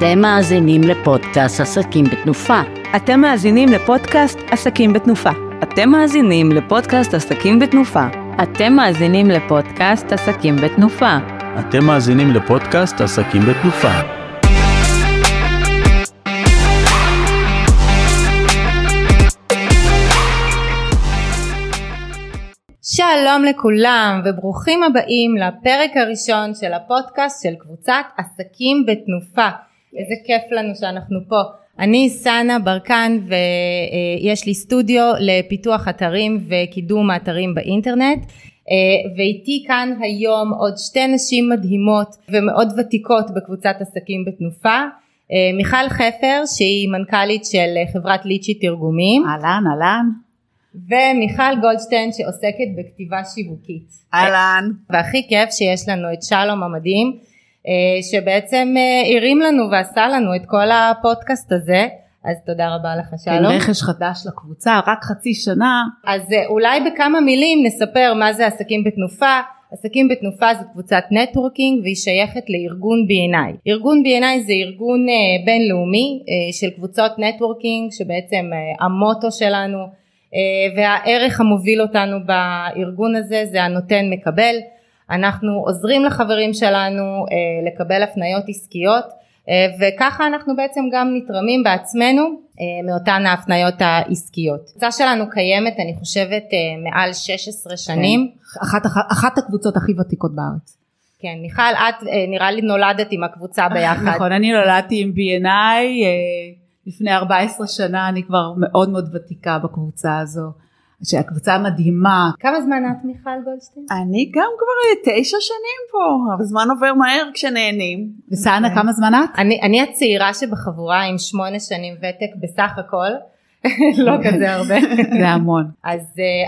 אתם מאזינים לפודקאסט עסקים בתנופה. אתם מאזינים לפודקאסט עסקים בתנופה. אתם מאזינים לפודקאסט עסקים בתנופה. אתם מאזינים לפודקאסט עסקים בתנופה. אתם מאזינים לפודקאסט עסקים בתנופה. שלום לכולם וברוכים הבאים לפרק הראשון של הפודקאסט של קבוצת עסקים בתנופה. איזה כיף לנו שאנחנו פה. אני סאנה ברקן ויש לי סטודיו לפיתוח אתרים וקידום האתרים באינטרנט ואיתי כאן היום עוד שתי נשים מדהימות ומאוד ותיקות בקבוצת עסקים בתנופה מיכל חפר שהיא מנכ"לית של חברת ליצ'י תרגומים אהלן אהלן ומיכל גולדשטיין שעוסקת בכתיבה שיווקית. אהלן. והכי כיף שיש לנו את שלום המדהים שבעצם הרים לנו ועשה לנו את כל הפודקאסט הזה אז תודה רבה לך שלום. כן, רכש חדש לקבוצה רק חצי שנה. אז אולי בכמה מילים נספר מה זה עסקים בתנופה. עסקים בתנופה זו קבוצת networking והיא שייכת לארגון BNI. ארגון BNI זה ארגון בינלאומי של קבוצות networking שבעצם המוטו שלנו והערך המוביל אותנו בארגון הזה זה הנותן מקבל אנחנו עוזרים לחברים שלנו לקבל הפניות עסקיות וככה אנחנו בעצם גם נתרמים בעצמנו מאותן ההפניות העסקיות. הקבוצה שלנו קיימת אני חושבת מעל 16 שנים. אחת, אחת הקבוצות הכי ותיקות בארץ. כן מיכל את נראה לי נולדת עם הקבוצה ביחד. נכון אני נולדתי עם B&I לפני 14 שנה אני כבר מאוד מאוד ותיקה בקבוצה הזו. שהקבוצה מדהימה. כמה זמן את מיכל גולדשטיין? אני גם כבר תשע שנים פה, הזמן עובר מהר כשנהנים. וסאנה כמה זמן את? אני, אני הצעירה שבחבורה עם שמונה שנים ותק בסך הכל. לא כזה הרבה. זה המון. אז,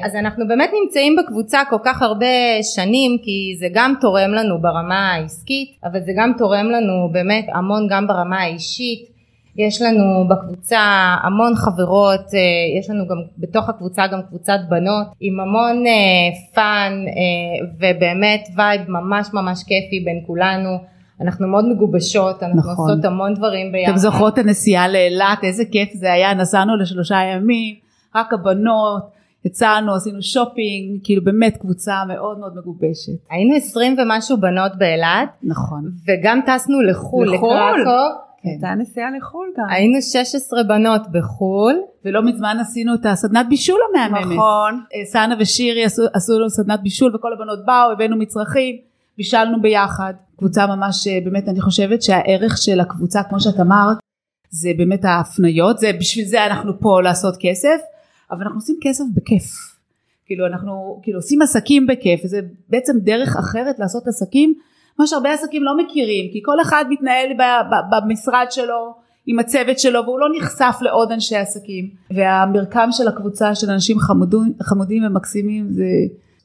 אז אנחנו באמת נמצאים בקבוצה כל כך הרבה שנים כי זה גם תורם לנו ברמה העסקית אבל זה גם תורם לנו באמת המון גם ברמה האישית יש לנו בקבוצה המון חברות, יש לנו גם בתוך הקבוצה גם קבוצת בנות עם המון fun ובאמת vibe ממש ממש כיפי בין כולנו, אנחנו מאוד מגובשות, אנחנו נכון. עושות המון דברים ביחד. אתם זוכרות הנסיעה לאילת, איזה כיף זה היה, נסענו לשלושה ימים, רק הבנות, יצאנו, עשינו שופינג, כאילו באמת קבוצה מאוד מאוד מגובשת. היינו עשרים ומשהו בנות באילת. נכון. וגם טסנו לחו"ל, לחו"ל. לקרקוב. כן. הייתה נסיעה לחו"ל גם. היינו 16 בנות בחו"ל. ולא מזמן עשינו את הסדנת בישול המהממת. נכון. סאנה ושירי עשו, עשו לנו סדנת בישול וכל הבנות באו, הבאנו מצרכים, בישלנו ביחד. קבוצה ממש, באמת אני חושבת שהערך של הקבוצה, כמו שאת אמרת, זה באמת ההפניות, זה בשביל זה אנחנו פה לעשות כסף, אבל אנחנו עושים כסף בכיף. כאילו אנחנו כאילו עושים עסקים בכיף, וזה בעצם דרך אחרת לעשות עסקים. מה שהרבה עסקים לא מכירים כי כל אחד מתנהל במשרד שלו עם הצוות שלו והוא לא נחשף לעוד אנשי עסקים והמרקם של הקבוצה של אנשים חמודים, חמודים ומקסימים זה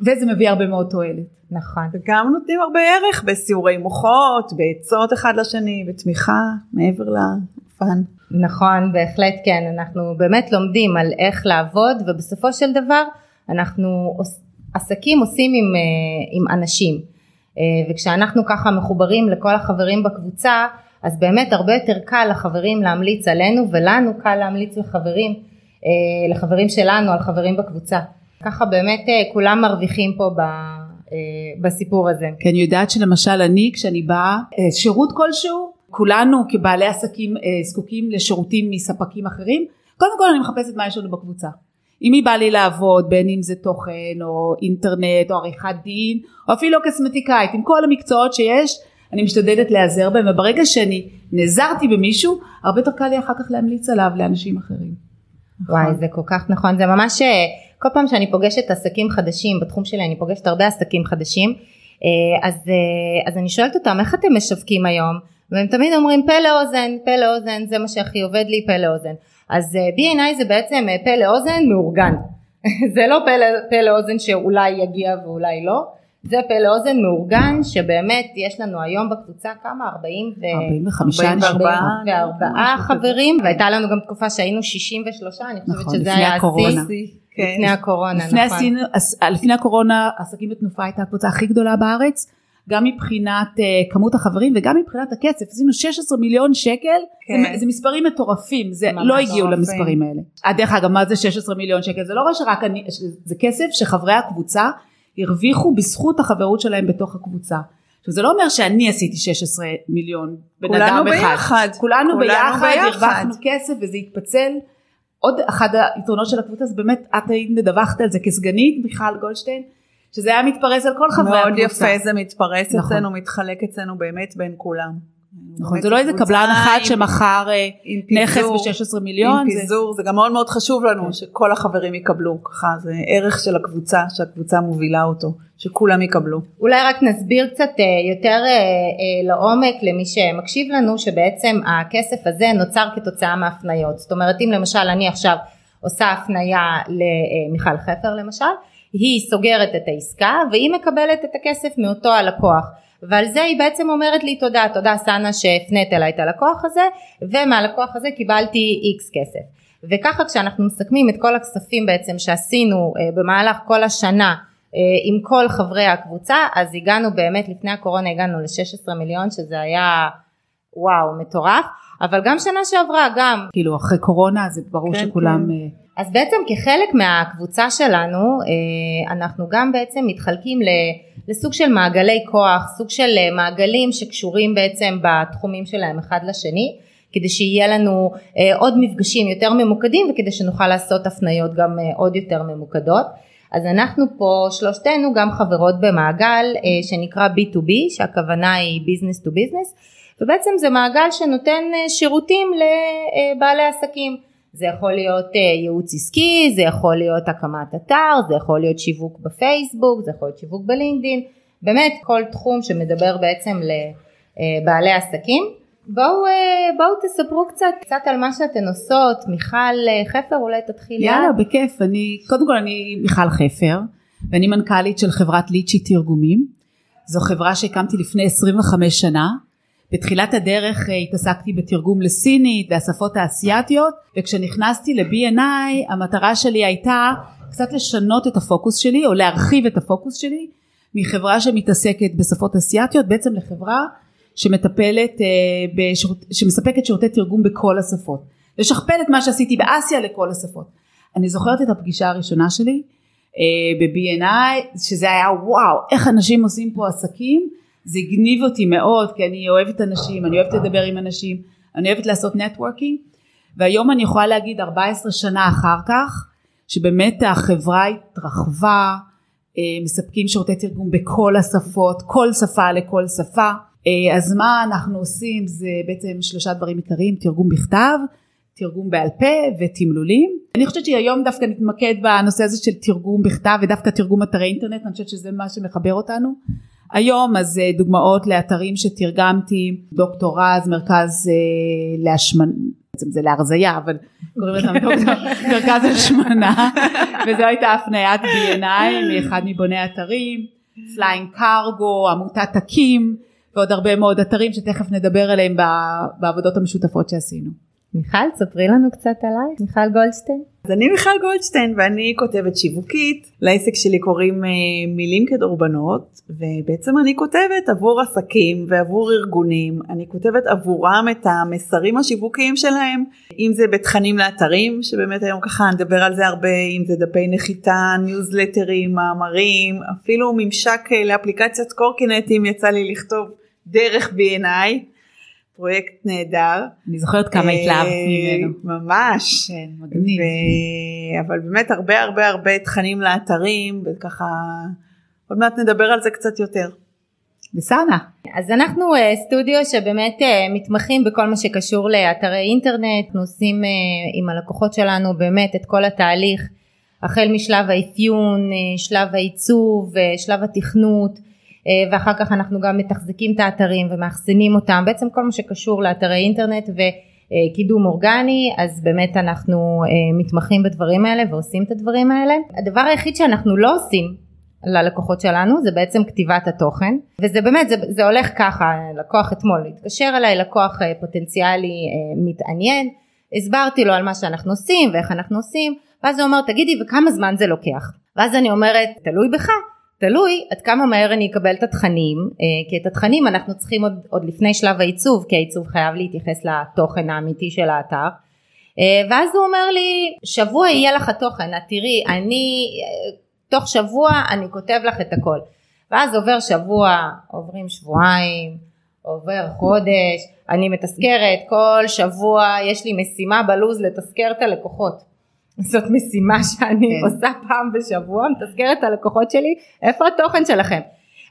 וזה מביא הרבה מאוד תועלת. נכון. וגם נותנים הרבה ערך בסיורי מוחות, בעצות אחד לשני, בתמיכה מעבר לפאן. נכון בהחלט כן אנחנו באמת לומדים על איך לעבוד ובסופו של דבר אנחנו עסקים עושים עם, עם אנשים. וכשאנחנו ככה מחוברים לכל החברים בקבוצה אז באמת הרבה יותר קל לחברים להמליץ עלינו ולנו קל להמליץ לחברים לחברים שלנו על חברים בקבוצה. ככה באמת כולם מרוויחים פה ב, בסיפור הזה. כי אני יודעת שלמשל אני כשאני באה שירות כלשהו כולנו כבעלי עסקים זקוקים לשירותים מספקים אחרים. קודם כל אני מחפשת מה יש לנו בקבוצה אם היא באה לי לעבוד בין אם זה תוכן או אינטרנט או עריכת דין או אפילו קסמטיקאית עם כל המקצועות שיש אני משתדלת להיעזר בהם וברגע שאני נעזרתי במישהו הרבה יותר קל לי אחר כך להמליץ עליו לאנשים אחרים. וואי זה כל כך נכון. זה ממש כל פעם שאני פוגשת עסקים חדשים בתחום שלי אני פוגשת הרבה עסקים חדשים אז, אז אני שואלת אותם איך אתם משווקים היום? והם תמיד אומרים פה לאוזן פה לאוזן זה מה שהכי עובד לי פה לאוזן אז B&I זה בעצם פה לאוזן מאורגן. זה לא פה, פה לאוזן שאולי יגיע ואולי לא. זה פה לאוזן מאורגן שבאמת יש לנו היום בקבוצה כמה? 40 ו... 45 44 חברים והייתה לנו גם תקופה שהיינו 63 אני חושבת נכון, שזה היה הקורונה. השיא. לפני הקורונה לפני, נכון. עשינו, לפני הקורונה עסקים בתנופה הייתה הקבוצה הכי גדולה בארץ גם מבחינת uh, כמות החברים וגם מבחינת הכסף עשינו 16 מיליון שקל כן. זה, זה מספרים מטורפים זה לא הגיעו מטורפים. למספרים האלה. אה, דרך אגב מה זה 16 מיליון שקל זה לא שרק אני זה כסף שחברי הקבוצה הרוויחו בזכות החברות שלהם בתוך הקבוצה. עכשיו זה לא אומר שאני עשיתי 16 מיליון בן כולנו אדם אחד. ביחד. כולנו, כולנו ביחד, ביחד. הרווחנו כסף וזה התפצל. עוד אחד היתרונות של הקבוצה זה באמת את היית מדווחת על זה כסגנית מיכל גולדשטיין שזה היה מתפרס על כל חברי מאוד הקבוצה. יפה זה מתפרס נכון. אצלנו, מתחלק אצלנו באמת בין כולם. נכון זה לא איזה קבלן אחד עם- שמכר אה, נכס פיזור, ב-16 מיליון. עם זה- פיזור, זה גם מאוד מאוד חשוב לנו כן. שכל החברים יקבלו, ככה זה ערך של הקבוצה, שהקבוצה מובילה אותו, שכולם יקבלו. אולי רק נסביר קצת אה, יותר אה, לעומק למי שמקשיב לנו שבעצם הכסף הזה נוצר כתוצאה מהפניות זאת אומרת אם למשל אני עכשיו עושה הפניה למיכל חפר למשל היא סוגרת את העסקה והיא מקבלת את הכסף מאותו הלקוח. ועל זה היא בעצם אומרת לי תודה תודה סנה שהפנית אליי את הלקוח הזה ומהלקוח הזה קיבלתי איקס כסף. וככה כשאנחנו מסכמים את כל הכספים בעצם שעשינו אה, במהלך כל השנה אה, עם כל חברי הקבוצה אז הגענו באמת לפני הקורונה הגענו ל-16 מיליון שזה היה וואו מטורף. אבל גם שנה שעברה גם כאילו אחרי קורונה זה ברור כן, שכולם כן. אז בעצם כחלק מהקבוצה שלנו אה, אנחנו גם בעצם מתחלקים לסוג של מעגלי כוח סוג של אה, מעגלים שקשורים בעצם בתחומים שלהם אחד לשני כדי שיהיה לנו אה, עוד מפגשים יותר ממוקדים וכדי שנוכל לעשות הפניות גם עוד יותר ממוקדות. אז אנחנו פה שלושתנו גם חברות במעגל שנקרא B2B שהכוונה היא business to business ובעצם זה מעגל שנותן שירותים לבעלי עסקים זה יכול להיות אה, ייעוץ עסקי, זה יכול להיות הקמת אתר, זה יכול להיות שיווק בפייסבוק, זה יכול להיות שיווק בלינקדין, באמת כל תחום שמדבר בעצם לבעלי עסקים. בואו, אה, בואו תספרו קצת, קצת על מה שאתן עושות, מיכל אה, חפר אולי תתחילי. יאללה. בכיף אני קודם כל אני מיכל חפר ואני מנכ"לית של חברת ליצ'י תרגומים זו חברה שהקמתי לפני 25 שנה בתחילת הדרך אה, התעסקתי בתרגום לסינית והשפות האסייתיות וכשנכנסתי ל-B&I המטרה שלי הייתה קצת לשנות את הפוקוס שלי או להרחיב את הפוקוס שלי מחברה שמתעסקת בשפות אסייתיות בעצם לחברה שמטפלת אה, בשירות, שמספקת שירותי תרגום בכל השפות. לשכפל את מה שעשיתי באסיה לכל השפות. אני זוכרת את הפגישה הראשונה שלי אה, ב-B&I שזה היה וואו איך אנשים עושים פה עסקים זה הגניב אותי מאוד כי אני אוהבת אנשים אני אוהבת לדבר עם אנשים אני אוהבת לעשות נטוורקינג והיום אני יכולה להגיד 14 שנה אחר כך שבאמת החברה התרחבה אה, מספקים שירותי תרגום בכל השפות כל שפה לכל שפה אז מה אנחנו עושים זה בעצם שלושה דברים עיקריים תרגום בכתב תרגום בעל פה ותמלולים. אני חושבת שהיום דווקא נתמקד בנושא הזה של תרגום בכתב ודווקא תרגום אתרי אינטרנט, אני חושבת שזה מה שמחבר אותנו. היום אז אה, דוגמאות לאתרים שתרגמתי, דוקטור רז, מרכז אה, להשמנה, בעצם זה להרזייה, אבל קוראים לזה מרכז השמנה, וזו הייתה הפניית BNI מאחד מבוני האתרים, Flying Cargo, עמותת תקים, ועוד הרבה מאוד אתרים שתכף נדבר עליהם בעבודות המשותפות שעשינו. מיכל, ספרי לנו קצת עלייך, מיכל גולדשטיין. אז אני מיכל גולדשטיין ואני כותבת שיווקית, לעסק שלי קוראים אה, מילים כדורבנות ובעצם אני כותבת עבור עסקים ועבור ארגונים, אני כותבת עבורם את המסרים השיווקיים שלהם, אם זה בתכנים לאתרים שבאמת היום ככה נדבר על זה הרבה, אם זה דפי נחיתה, ניוזלטרים, מאמרים, אפילו ממשק אה, לאפליקציית קורקינטים יצא לי לכתוב דרך B&I, פרויקט נהדר. אני זוכרת כמה אה, התלהבת ממנו. ממש. כן, מגניב. ו... אבל באמת הרבה הרבה הרבה תכנים לאתרים וככה עוד מעט נדבר על זה קצת יותר. בסנה. אז אנחנו אה, סטודיו שבאמת אה, מתמחים בכל מה שקשור לאתרי אינטרנט, אנחנו עושים עם הלקוחות שלנו באמת את כל התהליך החל משלב האפיון, שלב העיצוב, שלב התכנות ואחר כך אנחנו גם מתחזקים את האתרים ומאחסנים אותם, בעצם כל מה שקשור לאתרי אינטרנט וקידום אורגני, אז באמת אנחנו אה, מתמחים בדברים האלה ועושים את הדברים האלה. הדבר היחיד שאנחנו לא עושים ללקוחות שלנו זה בעצם כתיבת התוכן. וזה באמת זה, זה הולך ככה לקוח אתמול התקשר אליי לקוח אה, פוטנציאלי אה, מתעניין הסברתי לו על מה שאנחנו עושים ואיך אנחנו עושים ואז הוא אומר תגידי וכמה זמן זה לוקח? ואז אני אומרת תלוי בך תלוי עד כמה מהר אני אקבל את התכנים, אה, כי את התכנים אנחנו צריכים עוד, עוד לפני שלב העיצוב, כי העיצוב חייב להתייחס לתוכן האמיתי של האתר. אה, ואז הוא אומר לי, שבוע יהיה לך תוכן, את תראי, אני, אה, תוך שבוע אני כותב לך את הכל. ואז עובר שבוע, עוברים שבועיים, עובר חודש, אני מתזכרת, כל שבוע יש לי משימה בלוז לתזכר את הלקוחות. זאת משימה שאני כן. עושה פעם בשבוע, מתזכרת את הלקוחות שלי, איפה התוכן שלכם?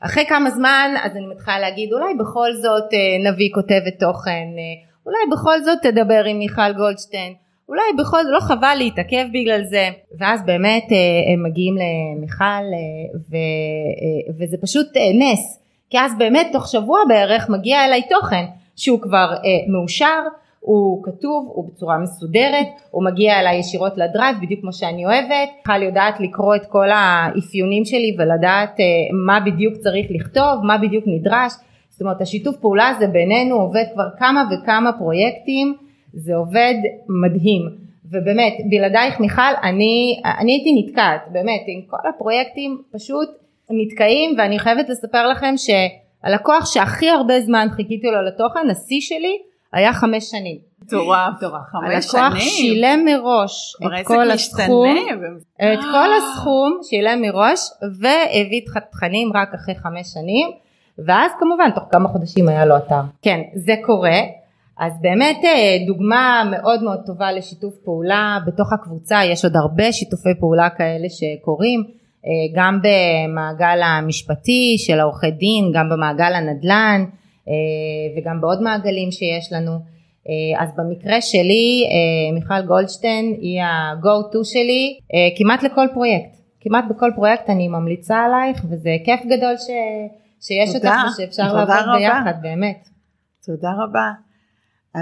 אחרי כמה זמן אז אני מתחילה להגיד אולי בכל זאת אה, נביא כותבת תוכן, אה, אולי בכל זאת תדבר עם מיכל גולדשטיין, אולי בכל זאת לא חבל להתעכב בגלל זה ואז באמת אה, הם מגיעים למיכל ו, וזה פשוט נס כי אז באמת תוך שבוע בערך מגיע אליי תוכן שהוא כבר מאושר הוא כתוב, הוא בצורה מסודרת, הוא מגיע אליי ישירות לדרייב בדיוק כמו שאני אוהבת, קל יודעת לקרוא את כל האפיונים שלי ולדעת אה, מה בדיוק צריך לכתוב, מה בדיוק נדרש, זאת אומרת השיתוף פעולה הזה בינינו עובד כבר כמה וכמה פרויקטים, זה עובד מדהים. ובאמת בלעדייך מיכל אני, אני הייתי נתקעת. באמת עם כל הפרויקטים פשוט נתקעים ואני חייבת לספר לכם שהלקוח שהכי הרבה זמן חיכיתי לו לתוכן השיא שלי היה חמש שנים. מטורף, חמש שנים. הלקוח שילם מראש את כל הסכום, את כל הסכום שילם מראש והביא את התכנים רק אחרי חמש שנים ואז כמובן תוך כמה חודשים היה לו אתר. כן, זה קורה. אז באמת אה, דוגמה מאוד מאוד טובה לשיתוף פעולה בתוך הקבוצה יש עוד הרבה שיתופי פעולה כאלה שקורים אה, גם במעגל המשפטי של העורכי דין גם במעגל הנדל"ן אה, וגם בעוד מעגלים שיש לנו. אה, אז במקרה שלי אה, מיכל גולדשטיין היא ה-go to שלי כמעט לכל פרויקט. כמעט בכל פרויקט אני ממליצה עלייך וזה כיף גדול ש... שיש אותך ושאפשר לעבוד רבה. ביחד באמת. תודה רבה.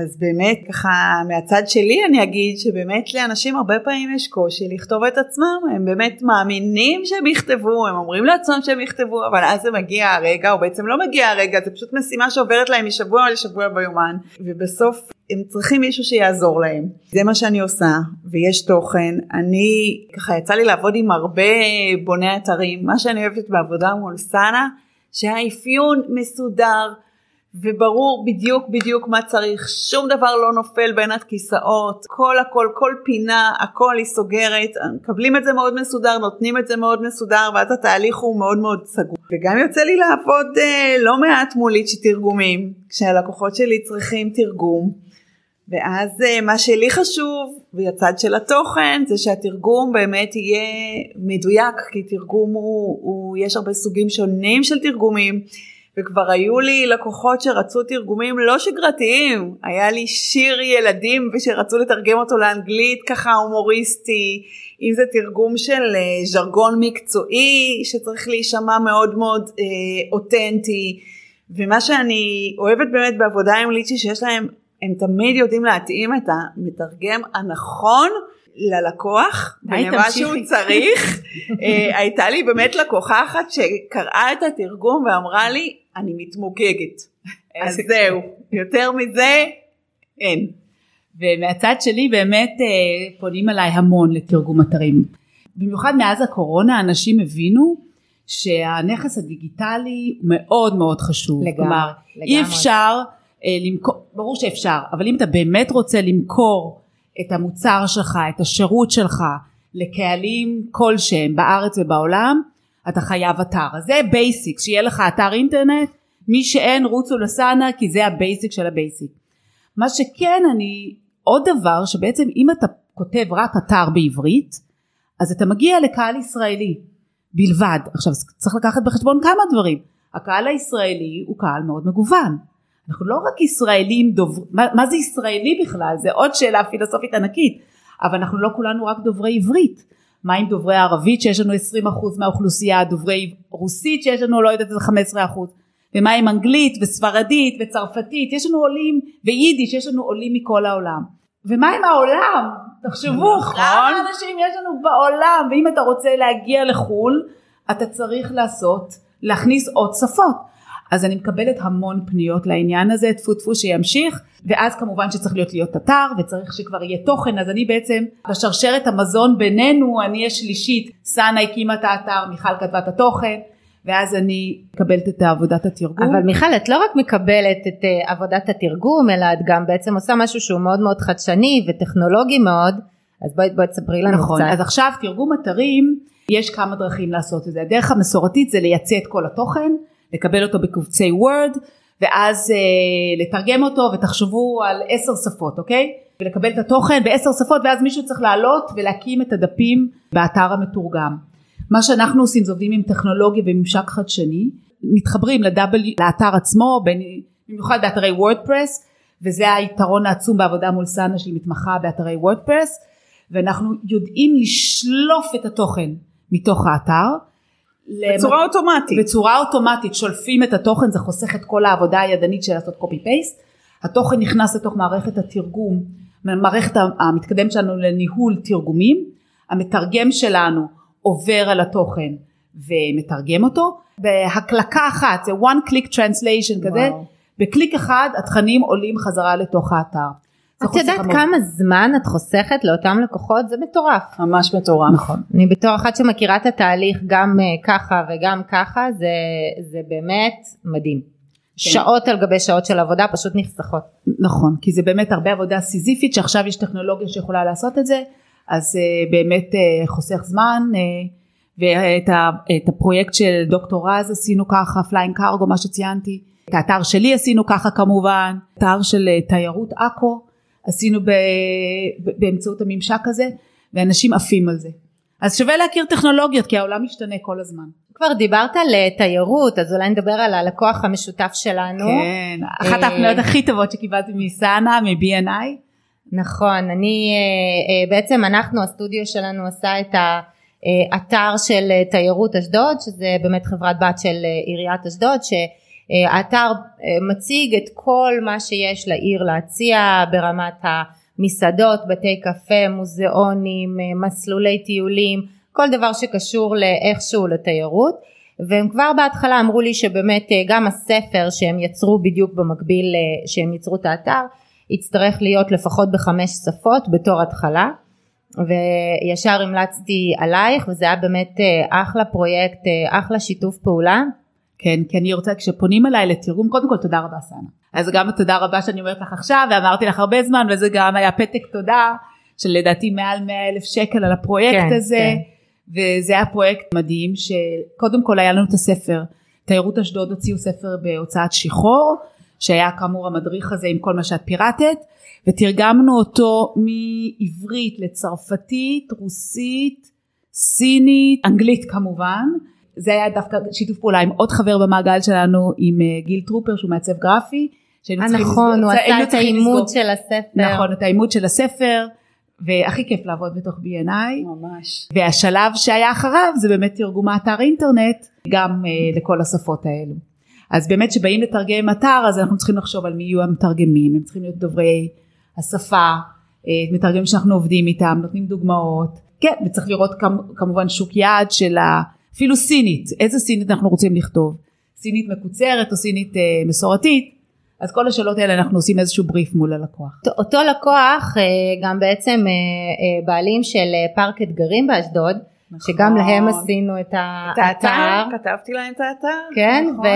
אז באמת ככה מהצד שלי אני אגיד שבאמת לאנשים הרבה פעמים יש קושי לכתוב את עצמם הם באמת מאמינים שהם יכתבו הם אומרים לעצמם שהם יכתבו אבל אז זה מגיע הרגע או בעצם לא מגיע הרגע זה פשוט משימה שעוברת להם משבוע לשבוע ביומן ובסוף הם צריכים מישהו שיעזור להם. זה מה שאני עושה ויש תוכן. אני ככה יצא לי לעבוד עם הרבה בוני אתרים. מה שאני אוהבת בעבודה מול סאנה שהאפיון מסודר וברור בדיוק בדיוק מה צריך, שום דבר לא נופל בין הכיסאות, כל הכל, כל פינה, הכל היא סוגרת, מקבלים את זה מאוד מסודר, נותנים את זה מאוד מסודר ואז התהליך הוא מאוד מאוד סגור. וגם יוצא לי לעבוד אה, לא מעט מול איצ'י תרגומים, כשהלקוחות שלי צריכים תרגום. ואז אה, מה שלי חשוב, והצד של התוכן, זה שהתרגום באמת יהיה מדויק, כי תרגום הוא, הוא יש הרבה סוגים שונים של תרגומים. וכבר היו לי לקוחות שרצו תרגומים לא שגרתיים, היה לי שיר ילדים ושרצו לתרגם אותו לאנגלית ככה הומוריסטי, אם זה תרגום של אה, ז'רגון מקצועי שצריך להישמע מאוד מאוד אה, אותנטי, ומה שאני אוהבת באמת בעבודה עם ליצ'י שיש להם, הם תמיד יודעים להתאים את המתרגם הנכון ללקוח ולמה שהוא צריך. אה, הייתה לי באמת לקוחה אחת שקראה את התרגום ואמרה לי אני מתמוגגת. אז זהו, יותר מזה אין. ומהצד שלי באמת אה, פונים אליי המון לתרגום אתרים. במיוחד מאז הקורונה אנשים הבינו שהנכס הדיגיטלי מאוד מאוד חשוב. לגמרי. כלומר, לגמרי. אי אפשר אה, למכור, ברור שאפשר, אבל אם אתה באמת רוצה למכור את המוצר שלך, את השירות שלך לקהלים כלשהם בארץ ובעולם, אתה חייב אתר. אז זה basic, שיהיה לך אתר אינטרנט, מי שאין רוצו לסאנה כי זה ה basic של ה basic. מה שכן אני, עוד דבר שבעצם אם אתה כותב רק אתר בעברית, אז אתה מגיע לקהל ישראלי בלבד. עכשיו צריך לקחת בחשבון כמה דברים. הקהל הישראלי הוא קהל מאוד מגוון. אנחנו לא רק ישראלים דוברים, מה, מה זה ישראלי בכלל? זה עוד שאלה פילוסופית ענקית. אבל אנחנו לא כולנו רק דוברי עברית. מה עם דוברי ערבית שיש לנו 20% מהאוכלוסייה, דוברי רוסית שיש לנו לא יודעת איזה 15%, ומה עם אנגלית וספרדית וצרפתית, יש לנו עולים, ויידיש, יש לנו עולים מכל העולם. ומה עם העולם? תחשבו, נכון. כמה אנשים יש לנו בעולם, ואם אתה רוצה להגיע לחו"ל, אתה צריך לעשות, להכניס עוד שפות. אז אני מקבלת המון פניות לעניין הזה, טפו טפו שימשיך, ואז כמובן שצריך להיות להיות אתר, וצריך שכבר יהיה תוכן, אז אני בעצם בשרשרת המזון בינינו, אני השלישית, סאנה הקימה את האתר, מיכל כתבה את התוכן, ואז אני מקבלת את עבודת התרגום. אבל מיכל את לא רק מקבלת את uh, עבודת התרגום אלא את גם בעצם עושה משהו שהוא מאוד מאוד חדשני וטכנולוגי מאוד אז בואי בואי תספרי לנו נכון, קצת. אז עכשיו תרגום אתרים, יש כמה דרכים לעשות את זה. הדרך המסורתית זה לייצא את כל התוכן, לקבל אותו בקובצי וורד, ואז אה, לתרגם אותו ותחשבו על עשר שפות, אוקיי? ולקבל את התוכן בעשר שפות ואז מישהו צריך לעלות ולהקים את הדפים באתר המתורגם. מה שאנחנו עושים זה עובדים עם טכנולוגיה וממשק חדשני, מתחברים לדאבל, לאתר עצמו, במיוחד באתרי וורדפרס, וזה היתרון העצום בעבודה מול סאנה שהיא מתמחה באתרי וורדפרס, ואנחנו יודעים לשלוף את התוכן מתוך האתר. בצורה אוטומטית. בצורה אוטומטית שולפים את התוכן זה חוסך את כל העבודה הידנית של לעשות קופי פייסט התוכן נכנס לתוך מערכת התרגום מערכת המתקדמת שלנו לניהול תרגומים המתרגם שלנו עובר על התוכן ומתרגם אותו בהקלקה אחת זה one click translation כזה וואו. בקליק אחד התכנים עולים חזרה לתוך האתר. את יודעת המון. כמה זמן את חוסכת לאותם לקוחות זה מטורף. ממש מטורף. נכון. אני בתור אחת שמכירה את התהליך גם אה, ככה וגם ככה זה, זה באמת מדהים. שעות על גבי שעות של עבודה פשוט נחסכות. נכון, כי זה באמת הרבה עבודה סיזיפית שעכשיו יש טכנולוגיה שיכולה לעשות את זה, אז uh, באמת uh, חוסך זמן, uh, ואת ה, את הפרויקט של דוקטור רז עשינו ככה, Flying Cargo, מה שציינתי, את האתר שלי עשינו ככה כמובן, אתר של תיירות עכו עשינו ב, ב, באמצעות הממשק הזה, ואנשים עפים על זה. אז שווה להכיר טכנולוגיות, כי העולם משתנה כל הזמן. כבר דיברת על אה, תיירות אז אולי נדבר על הלקוח המשותף שלנו. כן, אחת אה, ההפניות הכי טובות שקיבלתי מסאנה, מ-BNI. נכון, אני אה, בעצם אנחנו הסטודיו שלנו עשה את האתר של אה, תיירות אשדוד שזה באמת חברת בת של עיריית אשדוד שהאתר אה, מציג את כל מה שיש לעיר להציע ברמת המסעדות, בתי קפה, מוזיאונים, אה, מסלולי טיולים, כל דבר שקשור לאיכשהו לתיירות והם כבר בהתחלה אמרו לי שבאמת אה, גם הספר שהם יצרו בדיוק במקביל אה, שהם יצרו את האתר יצטרך להיות לפחות בחמש שפות בתור התחלה וישר המלצתי עלייך וזה היה באמת אה, אחלה פרויקט, אה, אחלה שיתוף פעולה. כן, כי אני רוצה, כשפונים אליי לתרגום, קודם כל תודה רבה סאנה. אז גם תודה רבה שאני אומרת לך עכשיו, ואמרתי לך הרבה זמן, וזה גם היה פתק תודה, שלדעתי מעל 100 אלף שקל על הפרויקט כן, הזה, כן. וזה היה פרויקט מדהים, שקודם כל היה לנו את הספר, תיירות אשדוד הוציאו ספר בהוצאת שחרור, שהיה כאמור המדריך הזה עם כל מה שאת פירטת, ותרגמנו אותו מעברית לצרפתית, רוסית, סינית, אנגלית כמובן. זה היה דווקא שיתוף פעולה עם עוד חבר במעגל שלנו, עם אה, גיל טרופר שהוא מעצב גרפי. אה, נכון, הוא עשה את לסגור- של הספר. נכון, את העימות של הספר, והכי כיף לעבוד בתוך B&I. ממש. והשלב שהיה אחריו זה באמת תרגום האתר אינטרנט גם uh, לכל השפות האלו. אז באמת שבאים לתרגם אתר אז אנחנו צריכים לחשוב על מי יהיו המתרגמים, הם צריכים להיות דוברי השפה, uh, מתרגמים שאנחנו עובדים איתם, נותנים דוגמאות, כן, וצריך לראות כמ, כמובן שוק יעד של ה... אפילו סינית, איזה סינית אנחנו רוצים לכתוב, סינית מקוצרת או סינית uh, מסורתית, אז כל השאלות האלה אנחנו עושים איזשהו בריף מול הלקוח. אותו לקוח אה, גם בעצם אה, אה, בעלים של אה, פארק אתגרים באשדוד, שגם להם עשינו את את האתר. כתבתי להם את האתר. כן, נכון.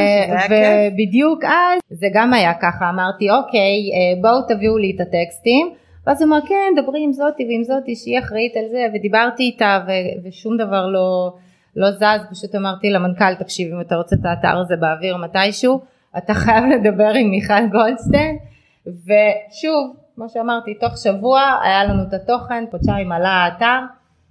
ובדיוק אז זה גם היה ככה, אמרתי אוקיי אה, בואו תביאו לי את הטקסטים, ואז הוא אמר כן דברי עם זאתי ועם זאתי שהיא אחראית על זה, ודיברתי איתה ו- ושום דבר לא, לא זז, פשוט אמרתי למנכ"ל תקשיב אם אתה רוצה את האתר הזה באוויר מתישהו, אתה חייב לדבר עם מיכל גולדשטיין, ושוב, כמו שאמרתי, תוך שבוע היה לנו את התוכן, חודשיים עלה האתר,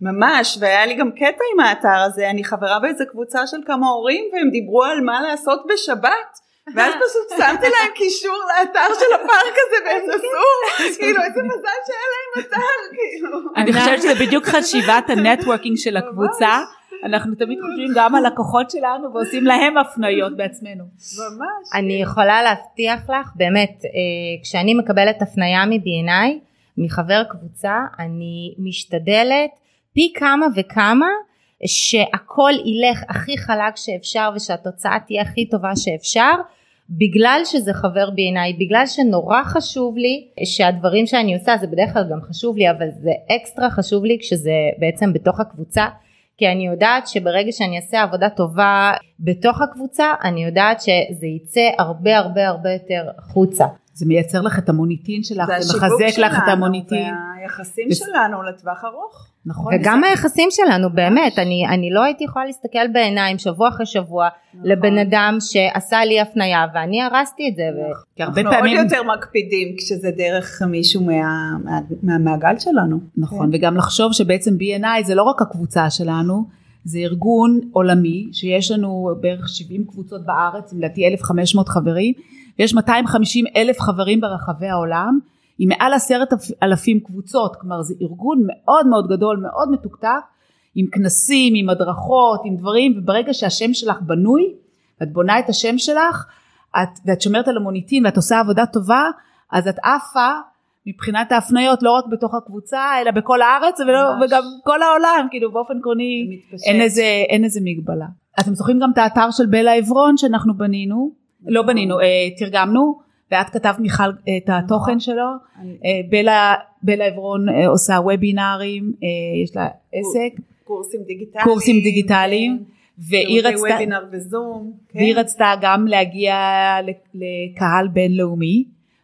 ממש, והיה לי גם קטע עם האתר הזה, אני חברה באיזה קבוצה של כמה הורים והם דיברו על מה לעשות בשבת. ואז פשוט שמתי להם קישור לאתר של הפארק הזה והם נסעו, כאילו איזה מזל שהיה להם אתר, כאילו. אני חושבת שזה בדיוק חשיבת ה networking של הקבוצה. אנחנו תמיד חושבים גם על לקוחות שלנו ועושים להם הפניות בעצמנו. ממש. אני יכולה להבטיח לך, באמת, אה, כשאני מקבלת הפנייה מ- BNI, מחבר קבוצה, אני משתדלת פי כמה וכמה שהכל ילך הכי חלק שאפשר ושהתוצאה תהיה הכי טובה שאפשר, בגלל שזה חבר בעיניי, בגלל שנורא חשוב לי שהדברים שאני עושה, זה בדרך כלל גם חשוב לי, אבל זה אקסטרה חשוב לי כשזה בעצם בתוך הקבוצה, כי אני יודעת שברגע שאני אעשה עבודה טובה בתוך הקבוצה אני יודעת שזה יצא הרבה הרבה הרבה יותר החוצה. זה מייצר לך את המוניטין שלך, זה זה מחזק לך את המוניטין. והיחסים וס- שלנו לטווח ארוך. נכון. וגם היחסים שלנו באמת אני, אני לא הייתי יכולה להסתכל בעיניים שבוע אחרי שבוע נכון. לבן אדם שעשה לי הפנייה ואני הרסתי את זה. ו... כי הרבה אנחנו פעמים, עוד יותר מקפידים כשזה דרך מישהו מה, מה, מהמעגל שלנו. נכון, וגם לחשוב שבעצם B&I זה לא רק הקבוצה שלנו, זה ארגון עולמי שיש לנו בערך 70 קבוצות בארץ, לדעתי 1,500 חברים, ויש 250 אלף חברים ברחבי העולם, עם מעל עשרת אלפים קבוצות, כלומר זה ארגון מאוד מאוד גדול, מאוד מתוקתק, עם כנסים, עם הדרכות, עם דברים, וברגע שהשם שלך בנוי, ואת בונה את השם שלך, את, ואת שומרת על המוניטין ואת עושה עבודה טובה, אז את עפה מבחינת ההפניות לא רק בתוך הקבוצה אלא בכל הארץ ולא. וגם כל העולם כאילו באופן עקרוני. אין איזה, אין איזה מגבלה. אתם זוכרים גם את האתר של בלה עברון שאנחנו בנינו, לא בנינו, אה, תרגמנו ואת כתבת מיכל את התוכן שלו, אה, בלה, בלה עברון אה, עושה וובינארים, יש לה עסק, קורסים דיגיטליים. קורסים דיגיטליים, והיא שירותי רצתה, וובינר וזום. כן. והיא רצתה גם להגיע לקהל בינלאומי.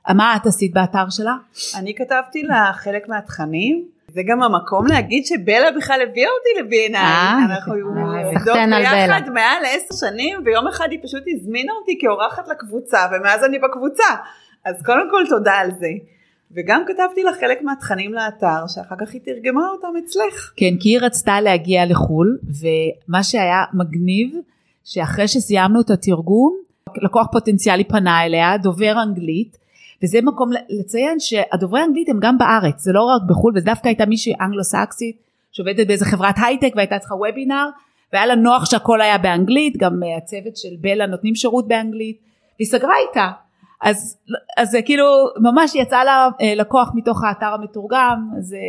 מה את עשית באתר שלה? אני כתבתי לה חלק מהתכנים. זה גם המקום להגיד שבלה בכלל הביאה אותי ל-B&I. אה, אנחנו אה, עובדות ביחד בלה. מעל עשר שנים ויום אחד היא פשוט הזמינה אותי כאורחת לקבוצה ומאז אני בקבוצה. אז קודם כל תודה על זה. וגם כתבתי לה חלק מהתכנים לאתר שאחר כך היא תרגמה אותם אצלך. כן, כי היא רצתה להגיע לחו"ל, ומה שהיה מגניב, שאחרי שסיימנו את התרגום, לקוח פוטנציאלי פנה אליה, דובר אנגלית, וזה מקום לציין שהדוברי אנגלית הם גם בארץ, זה לא רק בחו"ל, וזה דווקא הייתה מישהי אנגלו-סקסית, שעובדת באיזה חברת הייטק והייתה צריכה וובינר, והיה לה נוח שהכל היה באנגלית, גם אה, הצוות של בלה נותנים שירות באנגלית, והיא סגרה איתה. אז, אז זה כאילו ממש יצא לה אה, לקוח מתוך האתר המתורגם, אז אה,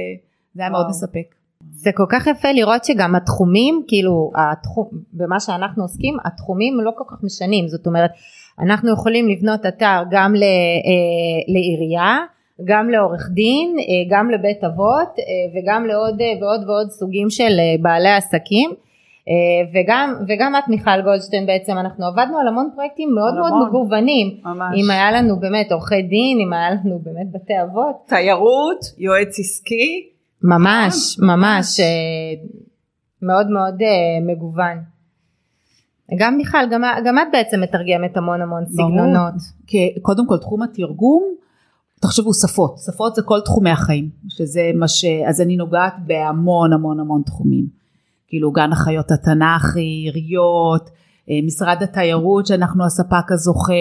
זה היה מאוד וואו. מספק. זה כל כך יפה לראות שגם התחומים כאילו התחום במה שאנחנו עוסקים התחומים לא כל כך משנים זאת אומרת אנחנו יכולים לבנות אתר גם ל, אה, לעירייה גם לעורך דין אה, גם לבית אבות אה, וגם לעוד אה, ועוד ועוד סוגים של אה, בעלי עסקים אה, וגם וגם את מיכל גולדשטיין בעצם אנחנו עבדנו על המון פרויקטים מאוד מאוד המון. מגוונים ממש. אם היה לנו באמת עורכי דין אם היה לנו באמת בתי אבות תיירות, יועץ עסקי. ממש ממש אה, מאוד מאוד אה, מגוון. גם מיכל גם, גם את בעצם מתרגמת המון המון סגנונות. קודם כל תחום התרגום, תחשבו שפות, שפות זה כל תחומי החיים, שזה מה ש... אז אני נוגעת בהמון המון המון תחומים. כאילו גן החיות התנ"כי, עיריות, אה, משרד התיירות שאנחנו הספק הזוכה,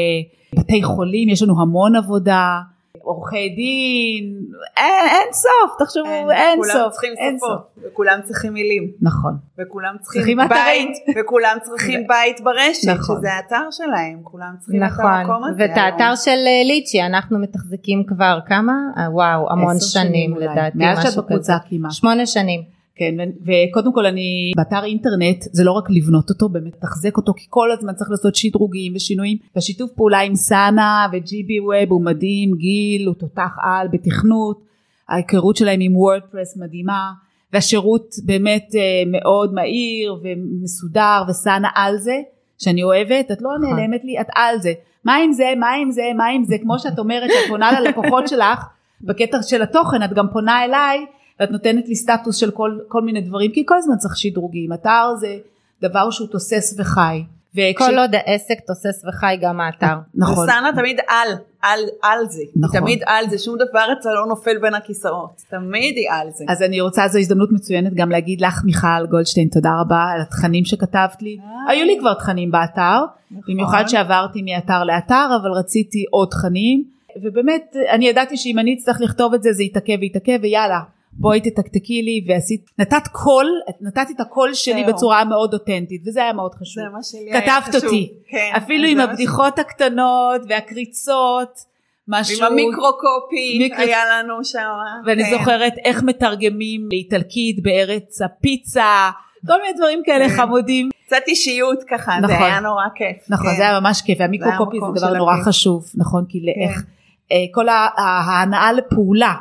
בתי חולים, יש לנו המון עבודה, עורכי דין, אין, אין סוף, תחשבו, אין, כולם סוף, צריכים אין שפות, סוף. וכולם צריכים מילים, נכון, וכולם צריכים, צריכים בית, אתרים. וכולם צריכים בית ברשת, נכון. שזה האתר שלהם, כולם צריכים את נכון, המקום הזה. ואת האתר של אה, ליצ'י אנחנו מתחזקים כבר כמה? אה, וואו המון שנים אולי. לדעתי, מאז שאת משהו בקבוצה כזה. כמעט. שמונה שנים. כן, וקודם כל אני, באתר אינטרנט זה לא רק לבנות אותו, באמת לתחזק אותו, כי כל הזמן צריך לעשות שדרוגים ושינויים, והשיתוף פעולה עם סאנה וג'יבי ווב הוא מדהים, גיל הוא תותח על בתכנות, ההיכרות שלהם עם וורדפרס מדהימה, והשירות באמת אה, מאוד מהיר ומסודר, וסאנה על זה, שאני אוהבת, את לא נכון. נעלמת לי, את על זה. מה עם זה, מה עם זה, מה עם זה, כמו שאת אומרת, שאת פונה ללקוחות שלך, בקטע של התוכן, את גם פונה אליי, ואת נותנת לי סטטוס של כל, כל מיני דברים, כי כל הזמן צריך שדרוגים, אתר זה דבר שהוא תוסס וחי. וכש... כל עוד העסק תוסס וחי גם האתר. נכון. וסאנה תמיד על, על, על זה, נכון. תמיד על זה, שום דבר אצלה לא נופל בין הכיסאות, תמיד היא על זה. אז אני רוצה, זו הזדמנות מצוינת גם להגיד לך מיכל גולדשטיין תודה רבה על התכנים שכתבת לי. היו לי כבר תכנים באתר, במיוחד שעברתי מאתר לאתר, אבל רציתי עוד תכנים, ובאמת אני ידעתי שאם אני אצטרך לכתוב את זה זה יתעכב ויתעכב ויאללה. בואי תתקתקי לי ועשית, נתת קול, נתת את הקול שלי. בצורה מאוד אותנטית וזה היה מאוד חשוב. זה מה שלי היה כתבת חשוב. אותי, כן, אפילו עם זה הבדיחות הקטנות והקריצות, משהו, עם המיקרו-קופי מיקרו- היה לנו שם. ואני כן. זוכרת איך מתרגמים לאיטלקית בארץ הפיצה, כל מיני דברים כאלה כן. חמודים. קצת אישיות ככה, נכון. זה היה נורא כיף. נכון, כן. זה היה ממש כיף, והמיקרו-קופי המקום זה דבר נורא הכיף. חשוב, נכון, כי לאיך, אה, כל ההנאה לפעולה,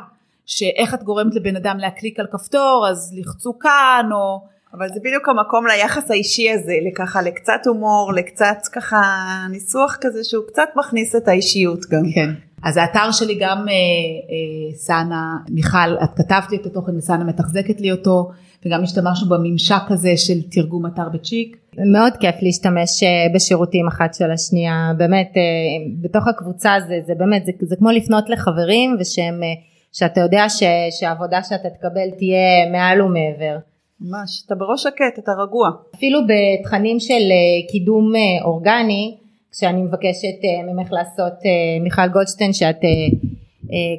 שאיך את גורמת לבן אדם להקליק על כפתור, אז לחצו כאן, או אבל זה בדיוק המקום ליחס האישי הזה, לככה לקצת הומור, לקצת ככה ניסוח כזה שהוא קצת מכניס את האישיות גם. כן. אז האתר שלי גם אה, אה, סאנה, מיכל, את כתבת לי את התוכן וסאנה מתחזקת לי אותו, וגם השתמשנו בממשק הזה של תרגום אתר בצ'יק. מאוד כיף להשתמש אה, בשירותים אחת של השנייה, באמת אה, בתוך הקבוצה זה, זה באמת, זה, זה כמו לפנות לחברים ושהם, אה, שאתה יודע ש, שהעבודה שאתה תקבל תהיה מעל ומעבר. ממש, אתה בראש שקט, אתה רגוע. אפילו בתכנים של אה, קידום אה, אורגני, כשאני מבקשת אה, ממך לעשות, מיכל גולדשטיין, שאת,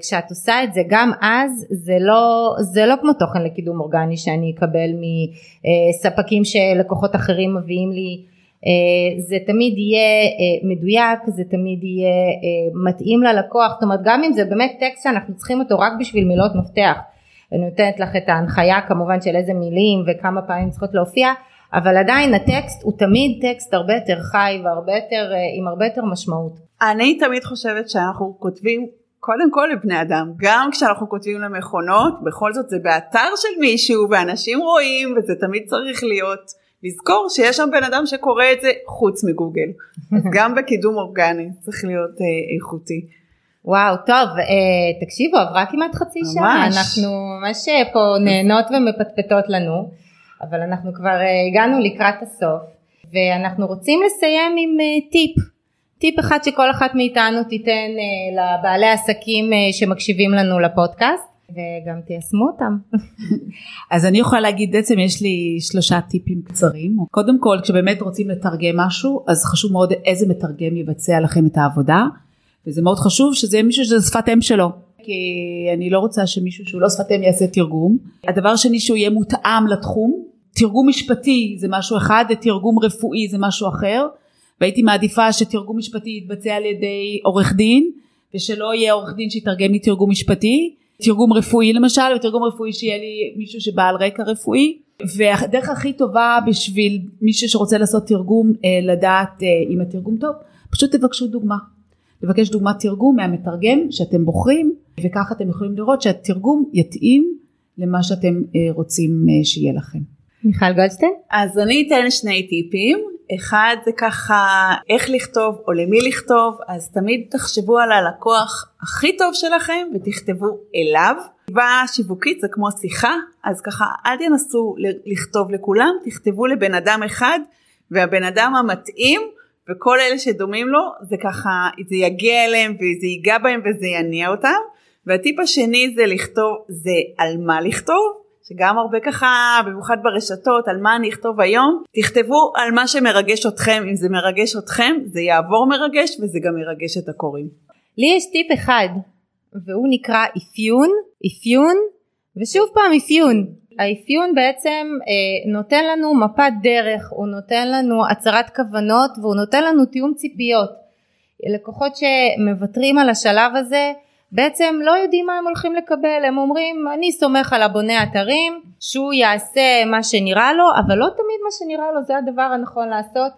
כשאת עושה את זה, גם אז זה לא, זה לא כמו תוכן לקידום אורגני שאני אקבל מספקים שלקוחות אחרים מביאים לי. זה תמיד יהיה מדויק, זה תמיד יהיה מתאים ללקוח, זאת אומרת גם אם זה באמת טקסט שאנחנו צריכים אותו רק בשביל מילות מפתח, אני נותנת לך את ההנחיה כמובן של איזה מילים וכמה פעמים צריכות להופיע אבל עדיין הטקסט הוא תמיד טקסט הרבה יותר חי והרבה יותר אה, עם הרבה יותר משמעות. אני תמיד חושבת שאנחנו כותבים קודם כל לבני אדם גם כשאנחנו כותבים למכונות בכל זאת זה באתר של מישהו ואנשים רואים וזה תמיד צריך להיות לזכור שיש שם בן אדם שקורא את זה חוץ מגוגל אז גם בקידום אורגני צריך להיות אה, איכותי. וואו טוב אה, תקשיבו עברה כמעט חצי ממש. שעה אנחנו ממש אה, פה נהנות ומפטפטות לנו אבל אנחנו כבר אה, הגענו לקראת הסוף ואנחנו רוצים לסיים עם אה, טיפ טיפ אחד שכל אחת מאיתנו תיתן אה, לבעלי עסקים אה, שמקשיבים לנו לפודקאסט וגם תיישמו אותם. אז אני יכולה להגיד בעצם יש לי שלושה טיפים קצרים. קודם כל כשבאמת רוצים לתרגם משהו אז חשוב מאוד איזה מתרגם יבצע לכם את העבודה. וזה מאוד חשוב שזה מישהו שזה שפת אם שלו. כי אני לא רוצה שמישהו שהוא לא שפת אם יעשה תרגום. הדבר שני שהוא יהיה מותאם לתחום. תרגום משפטי זה משהו אחד ותרגום רפואי זה משהו אחר. והייתי מעדיפה שתרגום משפטי יתבצע על ידי עורך דין ושלא יהיה עורך דין שיתרגם לי תרגום משפטי. תרגום רפואי למשל ותרגום רפואי שיהיה לי מישהו שבעל רקע רפואי והדרך הכי טובה בשביל מישהו שרוצה לעשות תרגום אה, לדעת אה, אם התרגום טוב פשוט תבקשו דוגמה לבקש דוגמת תרגום מהמתרגם שאתם בוחרים וככה אתם יכולים לראות שהתרגום יתאים למה שאתם אה, רוצים שיהיה לכם. מיכל גולדשטיין? אז אני אתן שני טיפים. אחד זה ככה איך לכתוב או למי לכתוב אז תמיד תחשבו על הלקוח הכי טוב שלכם ותכתבו אליו. כתיבה שיווקית זה כמו שיחה אז ככה אל תנסו לכתוב לכולם תכתבו לבן אדם אחד והבן אדם המתאים וכל אלה שדומים לו זה ככה זה יגיע אליהם וזה ייגע בהם וזה יניע אותם והטיפ השני זה לכתוב זה על מה לכתוב שגם הרבה ככה במיוחד ברשתות על מה אני אכתוב היום תכתבו על מה שמרגש אתכם אם זה מרגש אתכם זה יעבור מרגש וזה גם מרגש את הקוראים. לי יש טיפ אחד והוא נקרא אפיון אפיון ושוב פעם אפיון האפיון בעצם אה, נותן לנו מפת דרך, הוא נותן לנו הצהרת כוונות והוא נותן לנו תיאום ציפיות. לקוחות שמוותרים על השלב הזה בעצם לא יודעים מה הם הולכים לקבל, הם אומרים אני סומך על הבונה אתרים שהוא יעשה מה שנראה לו אבל לא תמיד מה שנראה לו זה הדבר הנכון לעשות.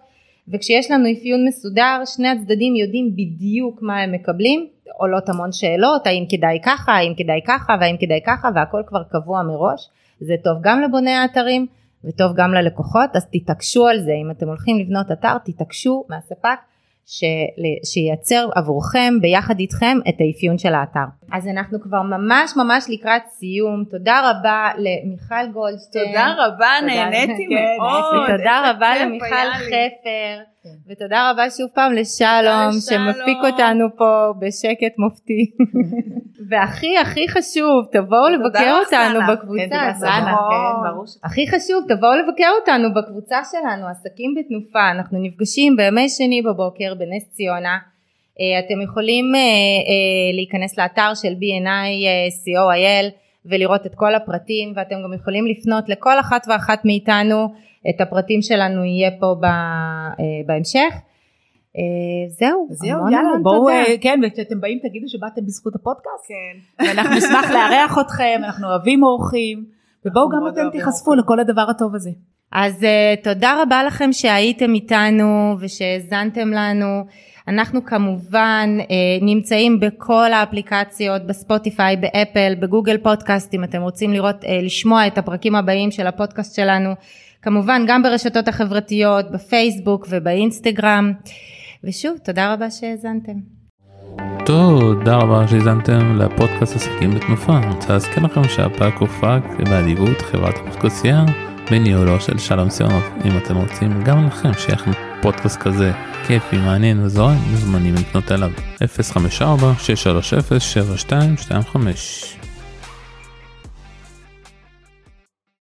וכשיש לנו אפיון מסודר שני הצדדים יודעים בדיוק מה הם מקבלים. עולות המון שאלות האם כדאי ככה האם כדאי ככה והאם כדאי ככה והכל כבר קבוע מראש. זה טוב גם לבוני האתרים וטוב גם ללקוחות אז תתעקשו על זה. אם אתם הולכים לבנות אתר תתעקשו מהספק שייצר עבורכם ביחד איתכם את האפיון של האתר. אז אנחנו כבר ממש ממש לקראת סיום, תודה רבה למיכל גולדשטיין. תודה רבה, נהניתי מאוד. ותודה רבה למיכל חפר. כן. ותודה רבה שוב פעם לשלום שמפיק אותנו פה בשקט מופתי. והכי הכי חשוב תבואו לבקר אותנו בקבוצה. כן, הכי חשוב תבואו לבקר אותנו בקבוצה שלנו עסקים בתנופה אנחנו נפגשים בימי שני בבוקר בנס ציונה. אה, אתם יכולים אה, אה, להיכנס לאתר של B&I co.il ולראות את כל הפרטים ואתם גם יכולים לפנות לכל אחת ואחת מאיתנו את הפרטים שלנו יהיה פה בהמשך. זהו, זהו, יאללה, בואו, כן, וכשאתם באים תגידו שבאתם בזכות הפודקאסט, כן, ואנחנו נשמח לארח אתכם, אנחנו אוהבים אורחים, ובואו גם אתם תיחשפו לכל הדבר הטוב הזה. אז תודה רבה לכם שהייתם איתנו ושהאזנתם לנו. אנחנו כמובן אה, נמצאים בכל האפליקציות, בספוטיפיי, באפל, בגוגל פודקאסט, אם אתם רוצים לראות, אה, לשמוע את הפרקים הבאים של הפודקאסט שלנו, כמובן גם ברשתות החברתיות, בפייסבוק ובאינסטגרם. ושוב, תודה רבה שהאזנתם. תודה רבה שהאזנתם לפודקאסט עסקים בתנופה. אני רוצה להזכיר לכם שהפרק הופק באדיבות חברת אבקוסייה בניהולו של שלום סיונוב. אם אתם רוצים גם לכם שיהיה לכם פודקאסט כזה כיפי, מעניין וזורם, מוזמנים לפנות אליו 054 630 7225